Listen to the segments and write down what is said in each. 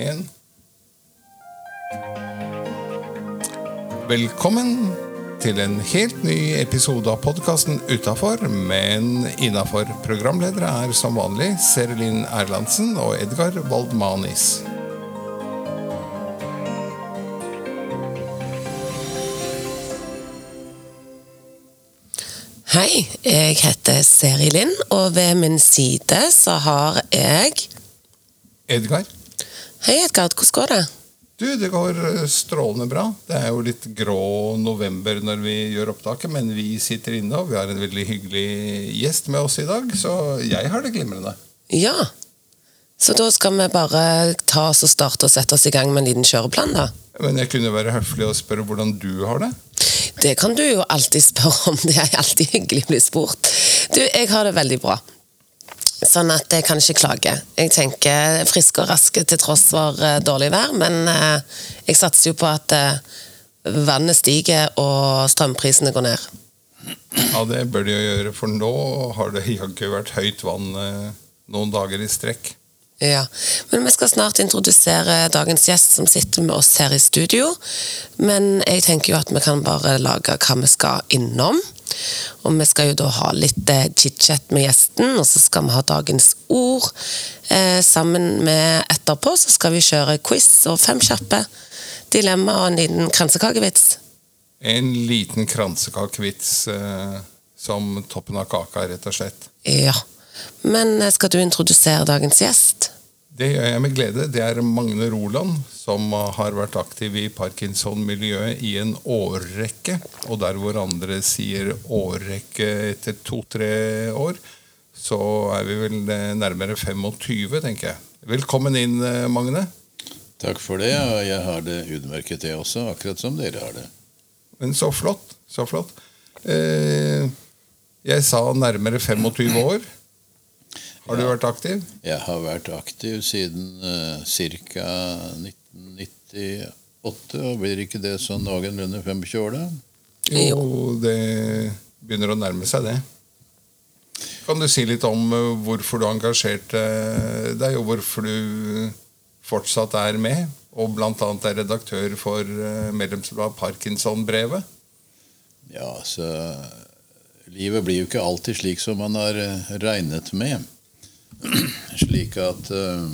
En. Velkommen til en helt ny episode av podkasten Utafor, men innafor. Programledere er som vanlig Serelin Erlandsen og Edgar Waldmanis. Hei, jeg heter Seri Lind, og ved min side så har jeg Edgar? Hei, Edgard. Hvordan går det? Du, det går eh, strålende bra. Det er jo litt grå november når vi gjør opptaket, men vi sitter inne, og vi har en veldig hyggelig gjest med oss i dag, så jeg har det glimrende. Ja. Så da skal vi bare ta oss og starte og sette oss i gang med en liten kjøreplan, da. Men jeg kunne være høflig og spørre hvordan du har det? Det kan du jo alltid spørre om. Det er alltid hyggelig å bli spurt. Du, jeg har det veldig bra. Sånn at jeg kan ikke klage. Jeg tenker friske og raske til tross for eh, dårlig vær, men eh, jeg satser jo på at eh, vannet stiger og strømprisene går ned. Ja, det bør de jo gjøre, for nå har det jaggu vært høyt vann noen dager i strekk. Ja, Men vi skal snart introdusere dagens gjest som sitter med oss her i studio. Men jeg tenker jo at vi kan bare lage hva vi skal innom. Og vi skal jo da ha litt eh, chit-chat med gjesten, og så skal vi ha dagens ord. Eh, sammen med etterpå så skal vi kjøre quiz og fem kjappe dilemma og en liten kransekakevits. En liten kransekakevits eh, som toppen av kaka, rett og slett. Ja. Men eh, skal du introdusere dagens gjest? Det gjør jeg med glede. Det er Magne Roland, som har vært aktiv i Parkinson-miljøet i en årrekke. Og der hvor andre sier årrekke etter to-tre år, så er vi vel eh, nærmere 25, tenker jeg. Velkommen inn, eh, Magne. Takk for det, og jeg har det utmerket, jeg også, akkurat som dere har det. Men så flott. Så flott. Eh, jeg sa nærmere 25 år. Har du vært aktiv? Jeg har vært aktiv siden uh, ca. 1998, og blir ikke det sånn noenlunde 25 år, da? Jo, det begynner å nærme seg det. Kan du si litt om uh, hvorfor du engasjerte deg, og hvorfor du fortsatt er med? Og bl.a. er redaktør for uh, medlemsbladet Parkinson-brevet? Ja, så Livet blir jo ikke alltid slik som man har regnet med. Slik at uh,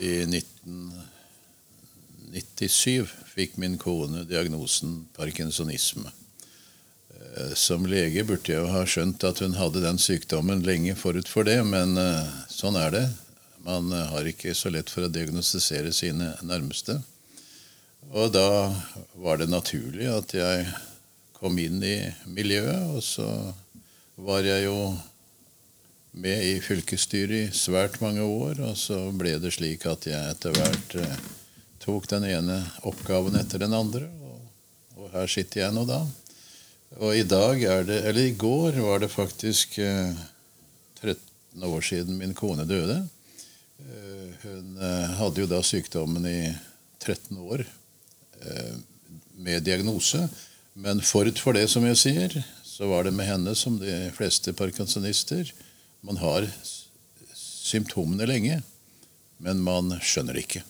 i 1997 fikk min kone diagnosen parkinsonisme. Uh, som lege burde jeg jo ha skjønt at hun hadde den sykdommen lenge forut for det, men uh, sånn er det. Man har ikke så lett for å diagnostisere sine nærmeste. Og da var det naturlig at jeg kom inn i miljøet, og så var jeg jo med i fylkesstyret i svært mange år, og så ble det slik at jeg etter hvert eh, tok den ene oppgaven etter den andre, og, og, her sitter jeg nå da. Og i dag er det, eller i går var det faktisk eh, 13 år siden min kone døde. Eh, hun eh, hadde jo da sykdommen i 13 år eh, med diagnose. Men forut for det, som jeg sier, så var det med henne som de fleste parkinsonister man har symptomene lenge, men man skjønner det ikke.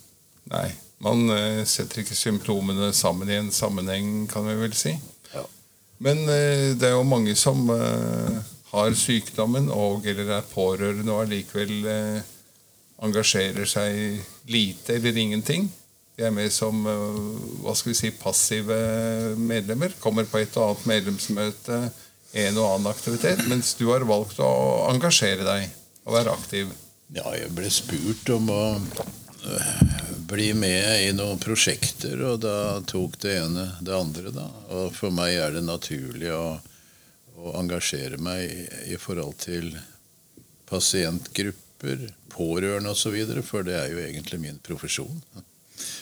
Nei, man uh, setter ikke symptomene sammen i en sammenheng, kan vi vel si. Ja. Men uh, det er jo mange som uh, har sykdommen og eller er pårørende og allikevel engasjerer seg lite eller ingenting. De er med som hva skal vi si, passive medlemmer. Kommer på et og annet medlemsmøte en og annen aktivitet, mens du har valgt å engasjere deg og være aktiv. Ja, jeg ble spurt om å øh, bli med i noen prosjekter, og da tok det ene det andre. da. Og for meg er det naturlig å, å engasjere meg i, forhold til pasientgrupper, pårørende osv., for det er jo egentlig min profesjon.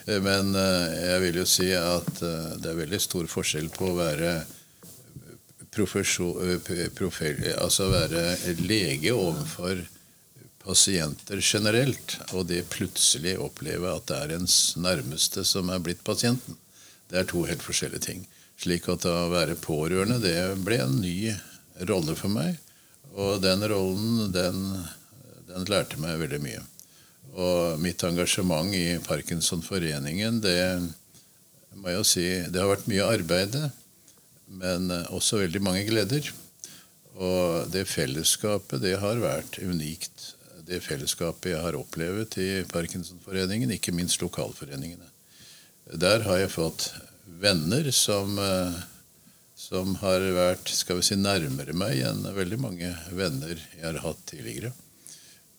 Men øh, jeg vil jo si at det er veldig stor forskjell på å være altså være lege overfor pasienter generelt, og det plutselig oppleve at det er ens nærmeste som er blitt pasienten. Det er to helt forskjellige ting. Slik at å være pårørende, det ble en ny rolle for meg. Og den rollen, den, den lærte meg veldig mye. Og mitt engasjement i Parkinsonforeningen, det må jeg si Det har vært mye arbeid, men også veldig mange gleder. Og det fellesskapet, det har vært unikt. Det fellesskapet jeg har opplevd i Parkinsonforeningen, ikke minst lokalforeningene. Der har jeg fått venner som, eh, som har vært skal vi si, nærmere meg enn veldig mange venner jeg har hatt tidligere.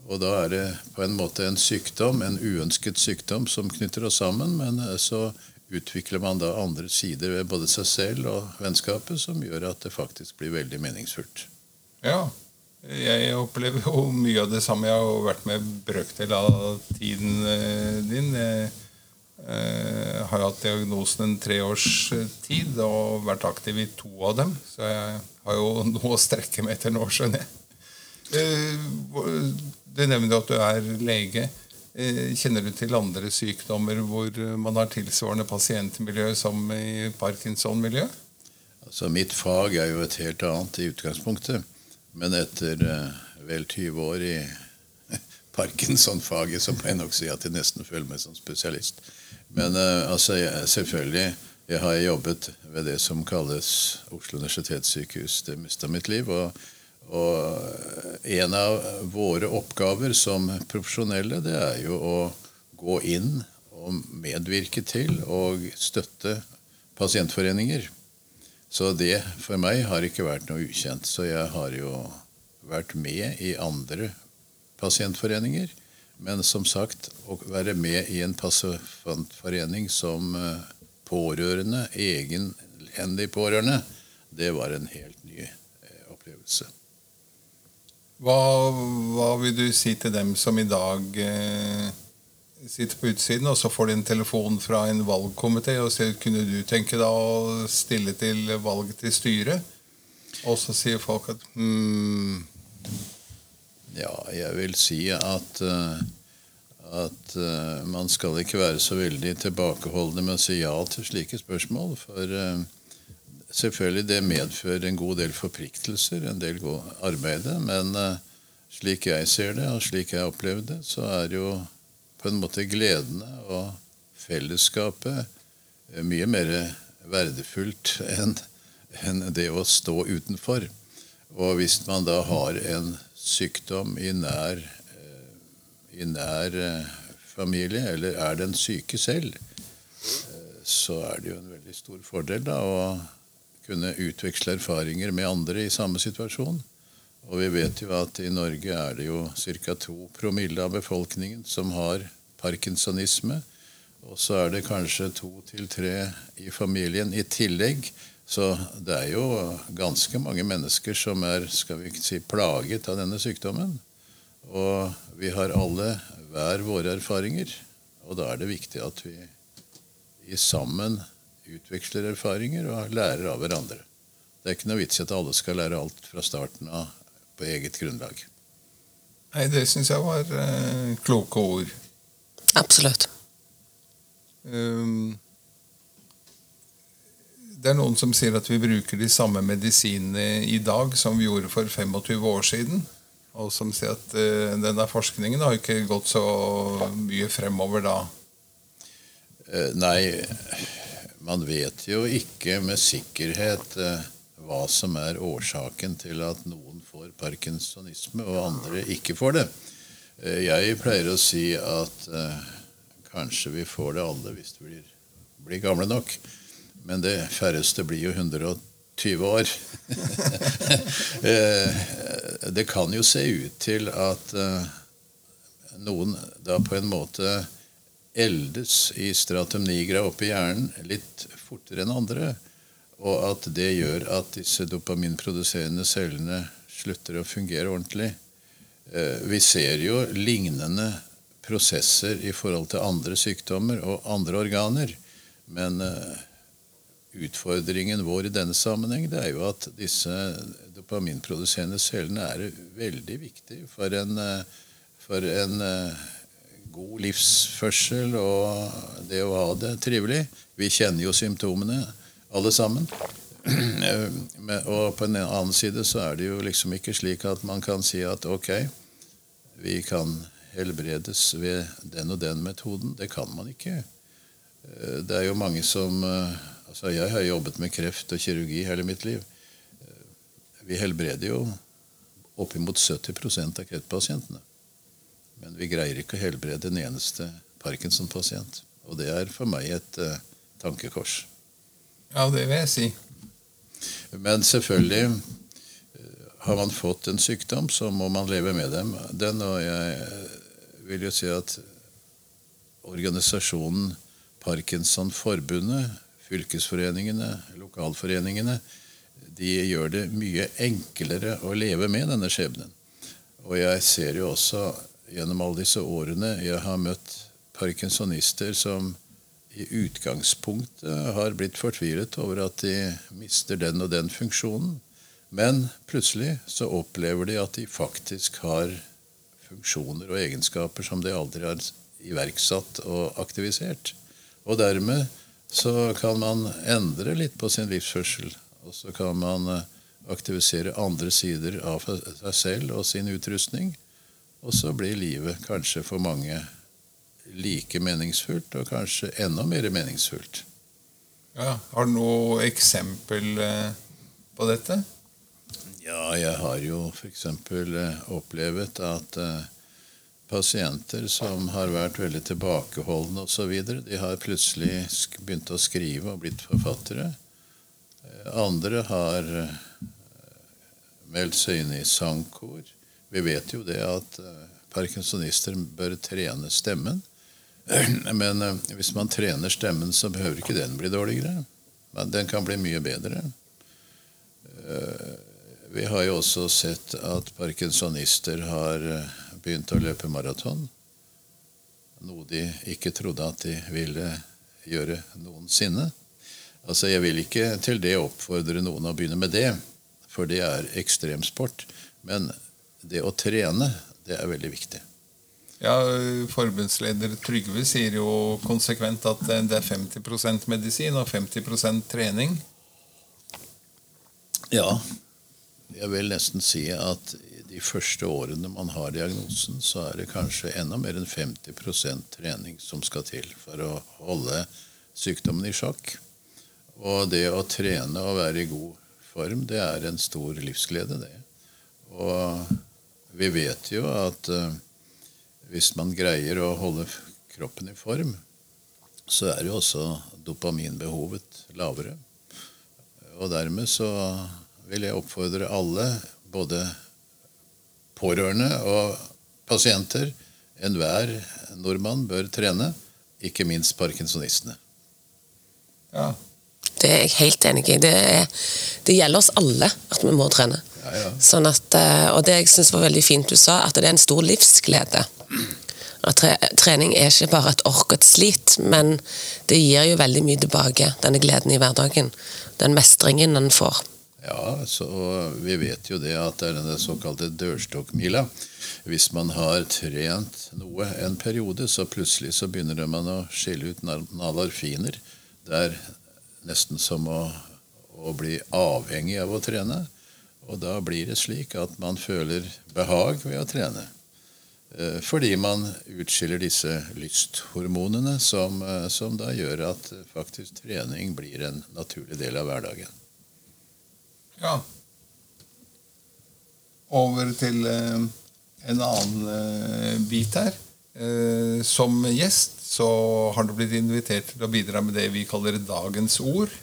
Og da er det på en måte en sykdom, en uønsket sykdom, som knytter oss sammen. Men eh, så utvikler man da andre sider ved både seg selv og vennskapet som gjør at det faktisk blir veldig meningsfullt. Ja. Jeg opplever jo mye av det samme. Jeg har vært med brøkdel av tiden eh, din. Jeg har hatt diagnosen en treårs tid og vært aktiv i to av dem. Så jeg har jo noe å strekke meg etter nå, skjønner jeg. Du nevner at du er lege. Eh, kjenner du til andre sykdommer hvor man har tilsvarende pasientmiljø som i Parkinson-miljøet? Altså, mitt fag er jo et helt annet i utgangspunktet. Men etter uh, vel 20 år i Parkinson-faget så må jeg nok si at jeg nesten føler meg som spesialist. Men altså, jeg, selvfølgelig jeg har jobbet ved det som kalles Oslo universitetssykehus det meste av mitt liv. og og en av våre oppgaver som profesjonelle, det er jo å gå inn og medvirke til og støtte pasientforeninger. Så det for meg har ikke vært noe ukjent. Så jeg har jo vært med i andre pasientforeninger. Men som sagt, å være med i en pasientforening som eh, pårørende, egenhendig pårørende, det var en helt ny eh, opplevelse. Hva, hva, vil du si til dem som i dag eh, sitter på utsiden, og så får de en telefon fra en valgkomité og sier kunne du tenke deg å stille til valg til styret? Og så sier folk at hmm. Ja, jeg vil si at, uh, at uh, man skal ikke være så veldig tilbakeholdne med å si ja til slike spørsmål. For uh, Selvfølgelig det medfører en god del forpliktelser, en del arbeid. Men uh, slik jeg ser det, og slik jeg opplevde det, så er jo på en måte gledene og fellesskapet uh, mye mer verdifullt enn det å stå utenfor. Og hvis man da har en sykdom i nær, uh, i nær familie, eller er den syke selv, så er det jo en veldig stor fordel da å kunne utveksle erfaringer med andre i samme situasjon. Og vi vet jo at i Norge er det jo ca. to promille av befolkningen som har parkinsonisme. Og så er det kanskje to til tre i familien i tillegg. Så det er jo ganske mange mennesker som er skal vi si, plaget av denne sykdommen. Og vi har alle hver våre erfaringer. Og da er det viktig at vi i sammen utveksler erfaringer og lærer av hverandre. Det er ikke noe vits i at alle skal lære alt fra starten av på eget grunnlag. Nei, det syns jeg var eh, kloke ord. Absolutt. Um, det er noen som sier at vi bruker de samme medisinene i dag som vi gjorde for 25 år siden. Og som sier at uh, denne forskningen har ikke gått så mye fremover da. Uh, nei, man vet jo ikke med sikkerhet eh, hva som er årsaken til at noen får parkinsonisme, og andre ikke får det. Eh, jeg pleier å si at eh, kanskje vi får det alle hvis vi blir, blir gamle nok. Men det færreste blir jo 120 år. det kan jo se ut til at noen da på en måte eldes i stratum nigra oppe i hjernen litt fortere enn andre. Og at det gjør at disse dopaminproduserende cellene slutter å fungere ordentlig. Eh, vi ser jo lignende prosesser i forhold til andre sykdommer og andre organer. Men eh, utfordringen vår i denne sammenheng det er jo at disse dopaminproduserende cellene er veldig viktige for en, eh, for en god livsførsel og det å ha det trivelig. Vi kjenner jo symptomene, alle sammen. Og på en annen side så er det jo liksom ikke slik at man kan si at ok, vi kan helbredes ved den og den metoden. Det kan man ikke. Eh, det er jo mange som eh, altså Jeg har jobbet med kreft og kirurgi hele mitt liv. Eh, vi helbreder jo oppimot 70% av kreftpasientene. Men vi greier ikke å helbrede en eneste Parkinson-pasient. Og det er for meg et uh, tankekors. Ja, det vil jeg si. Men selvfølgelig har man fått en sykdom, så må man leve med dem. den. Og jeg vil jo si at organisasjonen Parkinsonforbundet, fylkesforeningene, lokalforeningene, de gjør det mye enklere å leve med denne skjebnen. Og jeg ser jo også gjennom alle disse årene jeg har møtt parkinsonister som i utgangspunktet har blitt fortvilet over at de mister den og den funksjonen. Men plutselig så opplever de at de faktisk har funksjoner og egenskaper som de aldri har iverksatt og aktivisert. Og dermed så kan man endre litt på sin livsførsel. Og så kan man eh, aktivisere andre sider av seg selv og sin utrustning. Og så blir livet kanskje for mange like meningsfullt, og kanskje enda mer meningsfullt. Ja, Har du noe eksempel eh, på dette? Ja, jeg har jo f.eks. Eh, opplevd at eh, pasienter som har vært veldig tilbakeholdne osv., de har plutselig begynt å skrive og blitt forfattere. Andre har meldt seg inn i sangkor. Vi vet jo det at parkinsonister bør trene stemmen. Men hvis man trener stemmen, så behøver ikke den bli dårligere. Men den kan bli mye bedre. Vi har jo også sett at parkinsonister har eh, begynt å løpe maraton. Noe de ikke trodde at de ville gjøre noensinne. Altså, Jeg vil ikke til det oppfordre noen å begynne med det, for det er ekstremsport. Men det å trene, det er veldig viktig. Ja, Forbundsleder Trygve sier jo konsekvent at det er 50% medisin og 50% trening. Ja, jeg vil nesten si at de første årene man har diagnosen, så er det kanskje enda mer enn 50% trening som skal til for å holde sykdommen i sjakk. Og det å trene og være i god form, det er en stor livsglede, det. Og vi vet jo at uh, hvis man greier å holde kroppen i form, så er jo også dopaminbehovet lavere. Og dermed så vil jeg oppfordre alle, både pårørende og pasienter, enhver nordmann bør trene, ikke minst parkinsonistene. Ja. Det er jeg helt enig i. Det, er, det gjelder oss alle at vi må trene. Sånn at, eh, og det jeg syns var veldig fint du sa, at det er en stor livsglede. At tre, trening er ikke bare et ork og et slit, men det gir jo veldig mye tilbake. Denne gleden i hverdagen. Den mestringen en får. Ja, så vi vet jo det at det er denne såkalte dørstokkmila. Hvis man har trent noe en periode, så plutselig så begynner man å skille ut nalarfiner. Det er nesten som å, å bli avhengig av å trene. Og da blir det slik at man føler behag ved å trene. Eh, fordi man utskiller disse lysthormonene som, eh, som da gjør at faktisk trening blir en naturlig del av hverdagen. Ja. Over til eh, en annen bit her. Som gjest så har du blitt invitert til å bidra med det vi kaller dagens ord.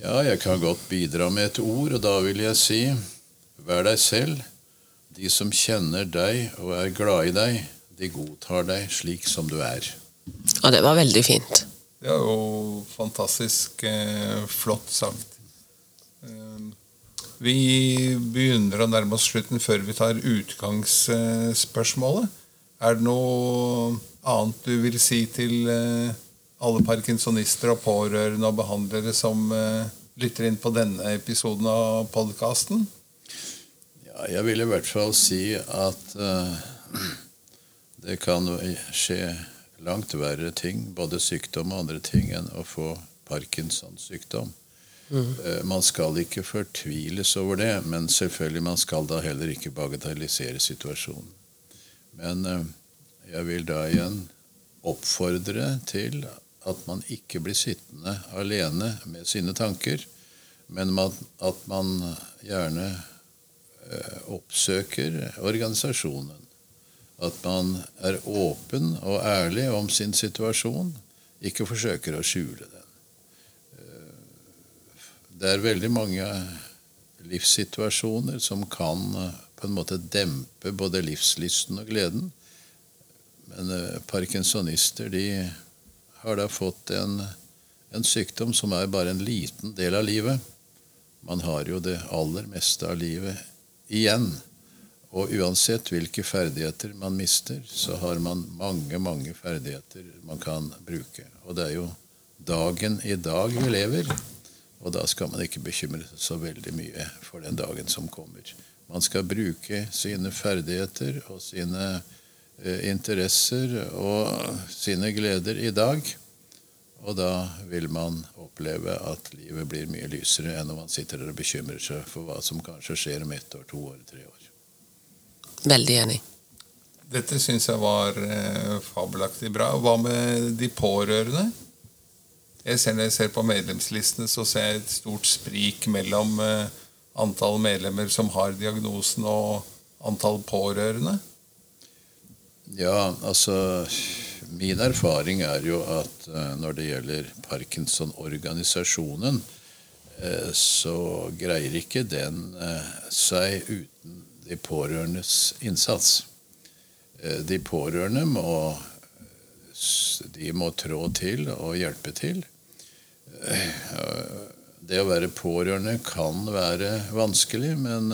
Ja, jeg kan godt bidra med et ord, og da vil jeg si vær deg selv. De som kjenner deg og er glad i deg, de godtar deg slik som du er. Og det var veldig fint. Det er jo fantastisk eh, flott sagt. Eh, vi begynner å nærme oss slutten før vi tar utgangsspørsmålet. Er det noe annet du vil si til eh, alle parkinsonister og pårørende og behandlere som eh, lytter inn på denne episoden av podkasten? Ja, jeg vil i hvert fall si at uh, det kan skje langt verre ting, både sykdom og andre ting, enn å få Parkinsons sykdom. Mm. Man skal ikke fortviles over det, men selvfølgelig man skal da heller ikke bagatellisere situasjonen. Men uh, jeg vil da igjen oppfordre til at man ikke blir sittende alene med sine tanker, men at man gjerne eh, oppsøker organisasjonen. At man er åpen og ærlig om sin situasjon, ikke forsøker å skjule den. Eh, det er veldig mange livssituasjoner som kan eh, på en måte dempe både livslysten og gleden. Men parkinsonister de har da fått en, en sykdom som er bare en liten del av livet. Man har jo det aller meste av livet igjen. Og uansett hvilke ferdigheter man mister, så har man mange, mange ferdigheter man kan bruke. Og det er jo dagen i dag vi lever. Og da skal man ikke bekymre seg så veldig mye for den dagen som kommer. Man skal bruke sine ferdigheter og sine interesser og sine gleder i dag. Og da vil man oppleve at livet blir mye lysere enn om man sitter der og bekymrer seg for hva som kanskje skjer om ett år, to år, tre år. Veldig enig. Dette syns jeg var eh, fabelaktig bra. Hva med de pårørende? Jeg ser Når jeg ser på medlemslistene, så ser jeg et stort sprik mellom eh, antall medlemmer som har diagnosen, og antall pårørende. Ja, altså Min erfaring er jo at uh, når det gjelder Parkinson-organisasjonen, uh, så greier ikke den uh, seg uten de pårørendes innsats. de pårørende må, de må trå til og hjelpe til. det å være pårørende kan være vanskelig, men,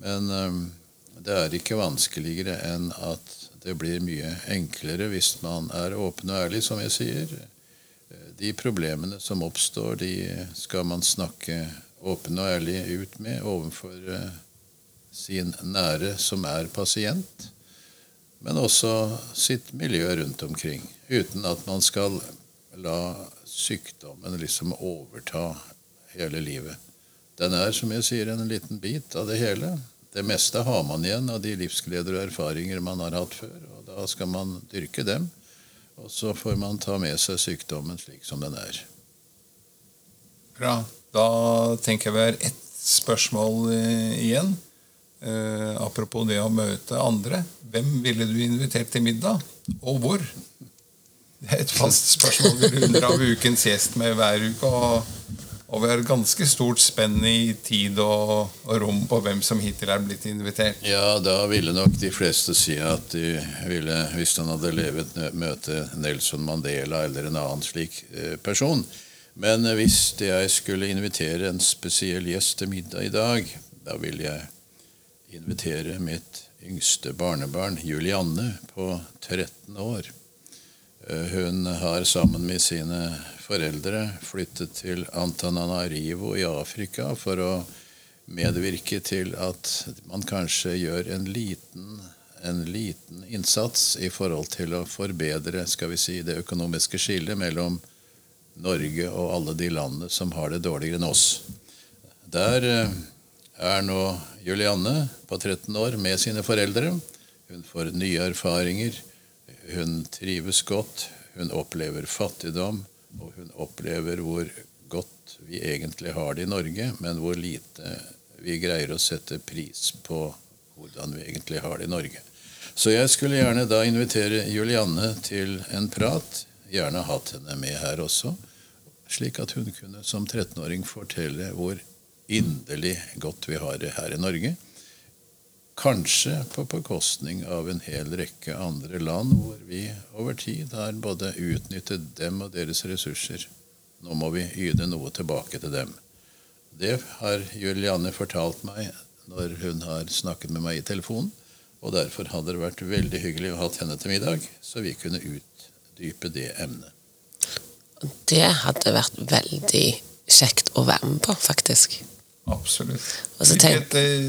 men det er ikke vanskeligere enn at det blir mye enklere hvis man er åpen og ærlig, som jeg sier. De problemene som oppstår, de skal man snakke åpen og ærlig ut med overfor eh, sin nære som er pasient, men også sitt miljø rundt omkring. Uten at man skal la sykdommen liksom overta hele livet. Den er, som jeg sier, en liten bit av det hele det meste har man igjen av de livsgleder og erfaringer man har hatt før. og Da skal man dyrke dem. Og så får man ta med seg sykdommen slik som den er. Bra. Da tenker jeg vi har ett spørsmål eh, igjen. Eh, apropos det å møte andre. Hvem ville du invitert til middag, og hvor? Det er et fast spørsmål vi runder av ukens gjest med hver uke. og og vi har et ganske stort spenn i tid og, og, rom på hvem som hittil er blitt invitert. Ja, da ville nok de fleste si at de ville, hvis han hadde levet, møte Nelson Mandela eller en annen slik eh, person. Men hvis jeg skulle invitere en spesiell gjest til middag i dag, da ville jeg invitere mitt yngste barnebarn, Julianne, på 13 år. Eh, hun har sammen med sine foreldre flyttet til Antananarivo i Afrika for å medvirke til at man kanskje gjør en liten, en liten innsats i forhold til å forbedre skal vi si, det økonomiske skillet mellom Norge og alle de landene som har det dårligere enn oss. Der eh, er nå Julianne på 13 år med sine foreldre. Hun får nye erfaringer. Hun trives godt. Hun opplever fattigdom. Og hun opplever hvor godt vi egentlig har det i Norge, men hvor lite vi greier å sette pris på hvordan vi egentlig har det i Norge. Så jeg skulle gjerne da invitere Julianne til en prat. Gjerne hatt henne med her også. Slik at hun kunne som 13-åring fortelle hvor inderlig godt vi har det her i Norge. Kanskje på bekostning av en hel rekke andre land hvor vi over tid har både utnyttet dem og deres ressurser. Nå må vi yte noe tilbake til dem. Det har Julianne fortalt meg når hun har snakket med meg i telefonen. Og derfor hadde det vært veldig hyggelig å ha henne til middag, så vi kunne utdype det emnet. Det hadde vært veldig kjekt å være med på, faktisk. Absolutt. Hvilket, eh,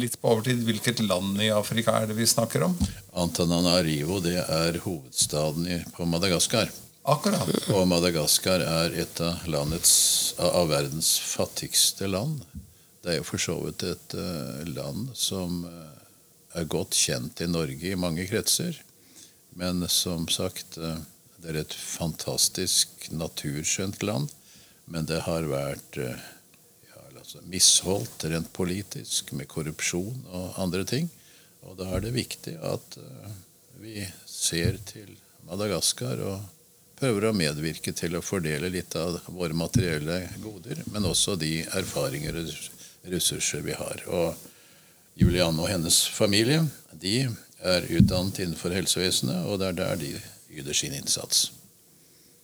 litt på overtid, hvilket land i Afrika er det vi snakker om? Antananarivo det er hovedstaden på Madagaskar. Akkurat. Og Madagaskar er et av, landets, av verdens fattigste land. Det er jo for så vidt et uh, land som uh, er godt kjent i Norge i mange kretser. Men som sagt, eh, det er et fantastisk naturskjønt land. Men det har vært eh, misholdt rent politisk med korrupsjon og andre ting. Og da er det viktig at eh, vi ser til Madagaskar og prøver å medvirke til å fordele litt av våre materielle goder, men også de erfaringer og ressurser vi har. Og Julianne og hennes familie de er utdannet innenfor helsevesenet, og det er der de yter sin innsats.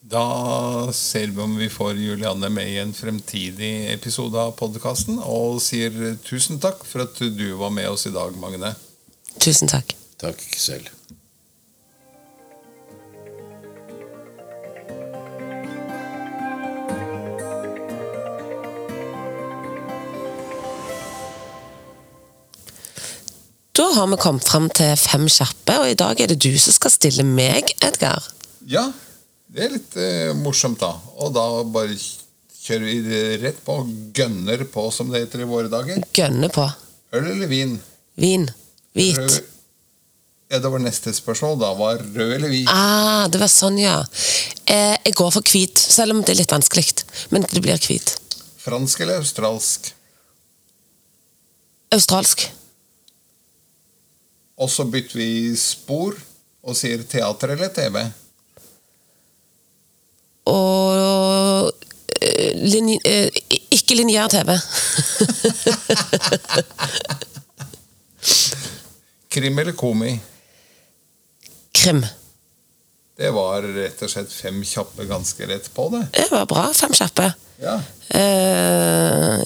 Da ser vi om vi får Julianne med i en fremtidig episode av podkasten, og sier tusen takk for at du var med oss i dag, Magne. Tusen takk. Takk selv. Da har vi kommet fram til fem kjappe, og i dag er det du som skal stille meg, Edgar. Ja, det er litt eh, morsomt, da. Og da bare kjører vi rett på. Gønner på, som det heter i våre dager. Gønner på. Øl eller vin? Vin. Hvit. Rød- Ja, det var neste spørsmål. Da var rød eller hvit? Ah, det var sånn, ja. Eh, jeg går for hvit, selv om det er litt vanskelig. Men det blir hvit. Fransk eller australsk? Australsk. Og så bytter vi spor og sier teater eller TV. Og eh, eh, ikke lineær TV. Krim eller komi? Krim. Det var rett og slett fem kjappe ganske rett på det. Det var bra. Fem kjappe. Ja. Eh,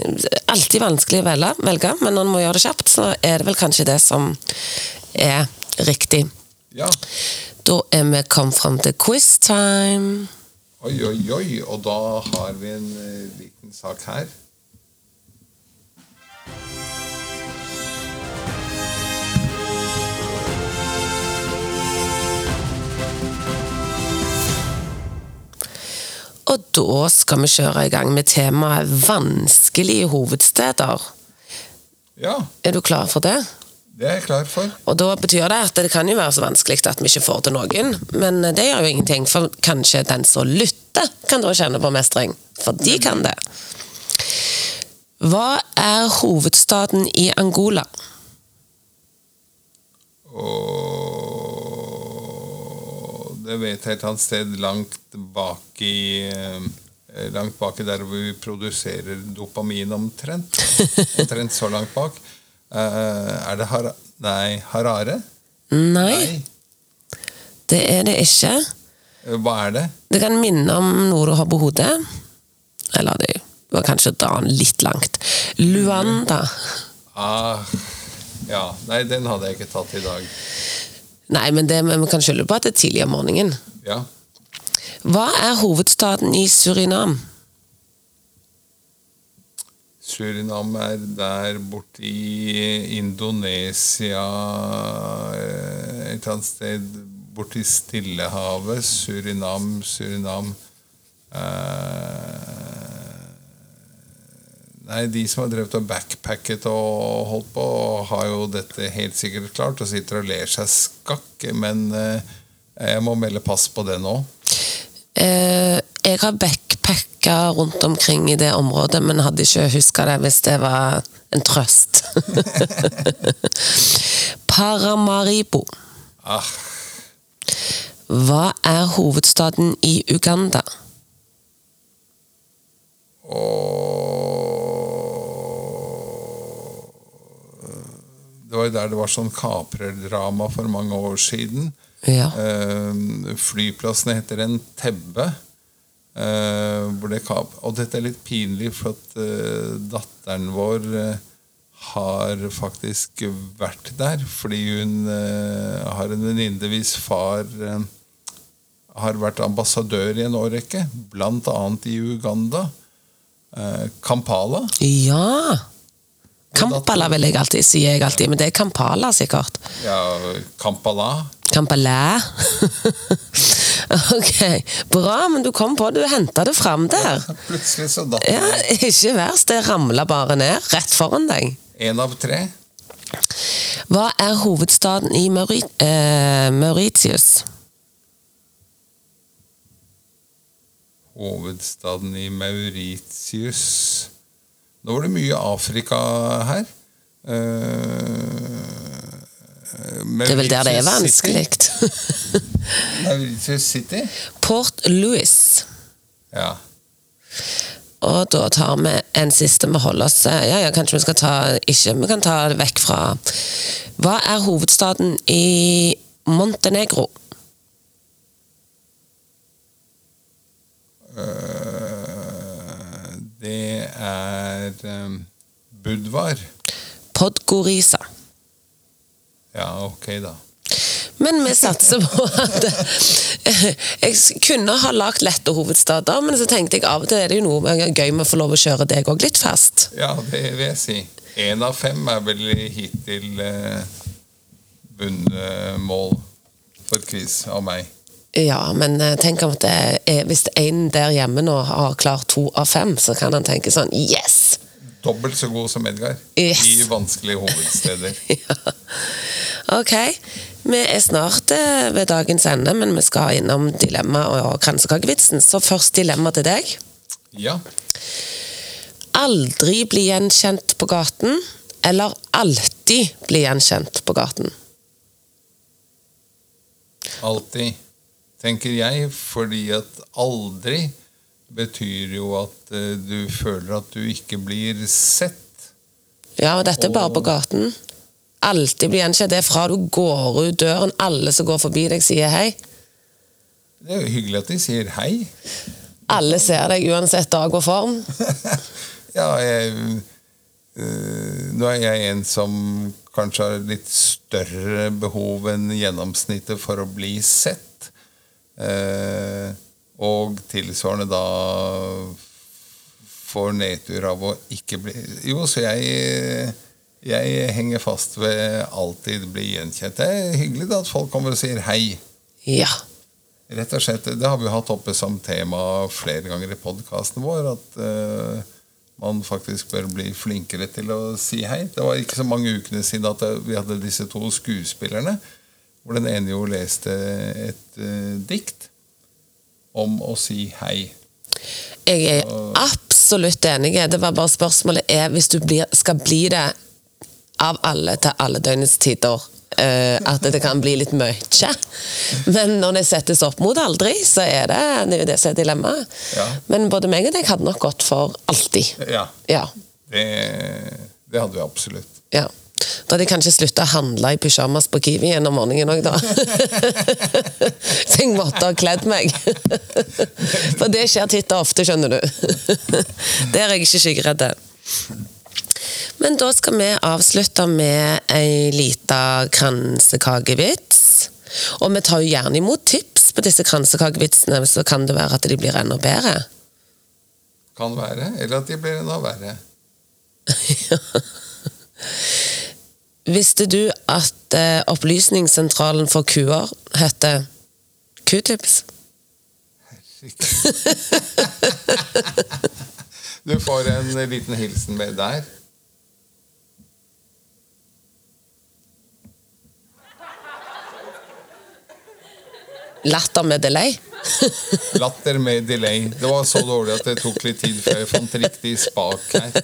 alltid vanskelig å velge, velge, men når en må gjøre det kjapt, så er det vel kanskje det som er riktig. ja. Da er vi kommet fram til quiz time. Oi, oi, oi. Og da har vi en eh, liten sak her. Og da skal vi kjøre i gang med temaet vanskelige hovedsteder. Ja, Er du klar for det? Det er jeg klar for. Og da betyr det at det kan jo være så vanskelig at vi ikke får til noen, men det gjør jo ingenting, for kanskje den som lytter, kan da kjenne på mestring. For de kan det. Hva er hovedstaden i Angola? Og det vet jeg et annet sted langt bak i Langt bak i der hvor vi produserer dopamin omtrent. Omtrent så langt bak. Eh, er det Har Nei, Harare? Nei, det er det ikke. Eh, Hva er det? Det kan minne om noe du har på hodet. Eller det var kanskje å dra den litt langt. Luanda. Ah, ja. Nei, den hadde jeg ikke tatt i dag. Nei, men det, vi kan skylde på at det er tidlig om morgenen. Ja. Hva er hovedstaden i Surinam? Surinam er der borte i Indonesia eh, Et annet sted borte i Stillehavet. Surinam, Surinam eh, Nei, de som har drevet og backpacket og holdt på, har jo dette helt sikkert klart og sitter og ler seg skakk, men eh, jeg må melde pass på det nå. Jeg har backpacka rundt omkring i det området, men hadde ikke huska det hvis det var en trøst. Paramaribo. Ah, Hva er hovedstaden i Uganda? Og Det var jo der det var sånn kaprerdrama for mange år siden. Ja. Eh, flyplassen heter en Tebbe. Eh, det og dette er litt pinlig, for at uh, datteren vår uh, har faktisk vært der. Fordi hun uh, har en venninne hvis far har vært ambassadør i en årrekke, bl.a. i Uganda. Kampala. Ja! Kampala vil jeg alltid si, jeg alltid, men det er Kampala sikkert. Ja, Kampala. Kampala. ok, bra, men du kom på det, du henta det fram der. Plutselig så datt Ja, Ikke verst, det ramla bare ned rett foran deg. én av tre. Hva er hovedstaden i Mauri eh, Mauritius? Hovedstaden i Mauritius Nå var det mye Afrika her. Eh, Det er vel der det er vanskelig. Mauritius City? Port Louis. Ja. Og da tar vi en siste vi holder oss Ja, ja, kanskje vi skal ta Ikke, vi kan ta det vekk fra Hva er hovedstaden i Montenegro? Eh, det er um, Budvar. Podgorica. Ja, ok, da. Men vi satser på at Jeg kunne ha lagd lette hovedstader, men så tenkte jeg av og til er det jo noe gøy med å få lov å kjøre deg òg litt fast. Ja, det vil jeg si. Én av fem er vel hittil eh, bunnmål for kris av meg. Ja, men eh, tenk om at det er, hvis en der hjemme nå har klart to av fem, så kan han tenke sånn Yes! Dobbelt så god som Edgar Yes. i vanskelige hovedsteder. Ja. Ok. Vi er snart eh, ved dagens ende, men vi skal innom dilemma og kransekakevitsen. Så først dilemma til deg. Ja. Aldri bli gjenkjent på gaten, eller alltid bli gjenkjent på gaten. Alltid, tenker jeg, fordi at aldri betyr jo at eh, du føler at du ikke blir sett. Ja, og dette er bare på gaten. Alltid bli gjenkjent. Det er fra du går ut døren, alle som går forbi deg, sier hei. Det er jo hyggelig at de sier hei. Alle ser deg uansett dag og form. Ja, jeg, øh, nå er jeg en som kanskje har litt større behov enn gjennomsnittet for å bli sett. Eh, og tilsvarende da får nedtur av å ikke bli Jo, så jeg, jeg henger fast ved alltid bli gjenkjent. Det er hyggelig da at folk kommer og sier hei. Ja. Rett og slett, Det har vi hatt oppe som tema flere ganger i podkasten vår. At uh, man faktisk bør bli flinkere til å si hei. Det var ikke så mange ukene siden at vi hadde disse to skuespillerne. Hvor den ene jo leste et uh, dikt om å si hei. Jeg er absolutt enig. Det var bare spørsmålet er hvis du blir, skal bli det av alle til alle døgnets tider. Uh, at det kan bli litt mye. Men når det settes opp mot aldri, så er det det, er det som er dilemmaet. Ja. Men både meg og deg hadde nok gått for alltid. Ja, Ja. det, det hadde vi absolutt. ja. Da hadde jeg kanskje slutta å handle i pysjamas på Kiwi igjen om morgenen òg, da. Så jeg måtte ha kledd meg. For det skjer titt og ofte, skjønner du. Der er jeg ikke skyggeredd. Men da skal vi avslutte med ei lita kransekakevits. Og vi tar jo gjerne imot tips på disse kransekakevitsene, så kan det være at de blir enda bedre. Kan være. Eller at de blir enda verre. Visste du at eh, Opplysningssentralen for kuer heter Q-tips? Du får en liten hilsen med der. Latter med delay? Latter med delay. Det var så dårlig at det tok litt tid før jeg fant riktig spak her.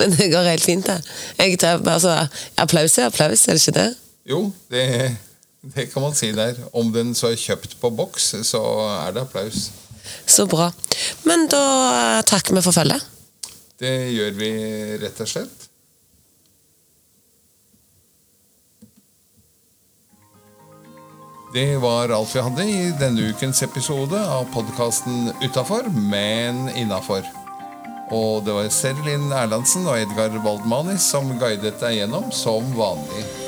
Men det går helt fint, det. Jeg tar, altså, applaus er applaus, er det ikke det? Jo, det, det kan man si der. Om den så er kjøpt på boks, så er det applaus. Så bra. Men da eh, takker vi for følget. Det gjør vi rett og slett. Det var alt vi hadde i denne ukens episode av podkasten Utafor, men innafor. Og det var Serlin Erlandsen og Edgar Waldmanis som guidet deg gjennom som vanlig.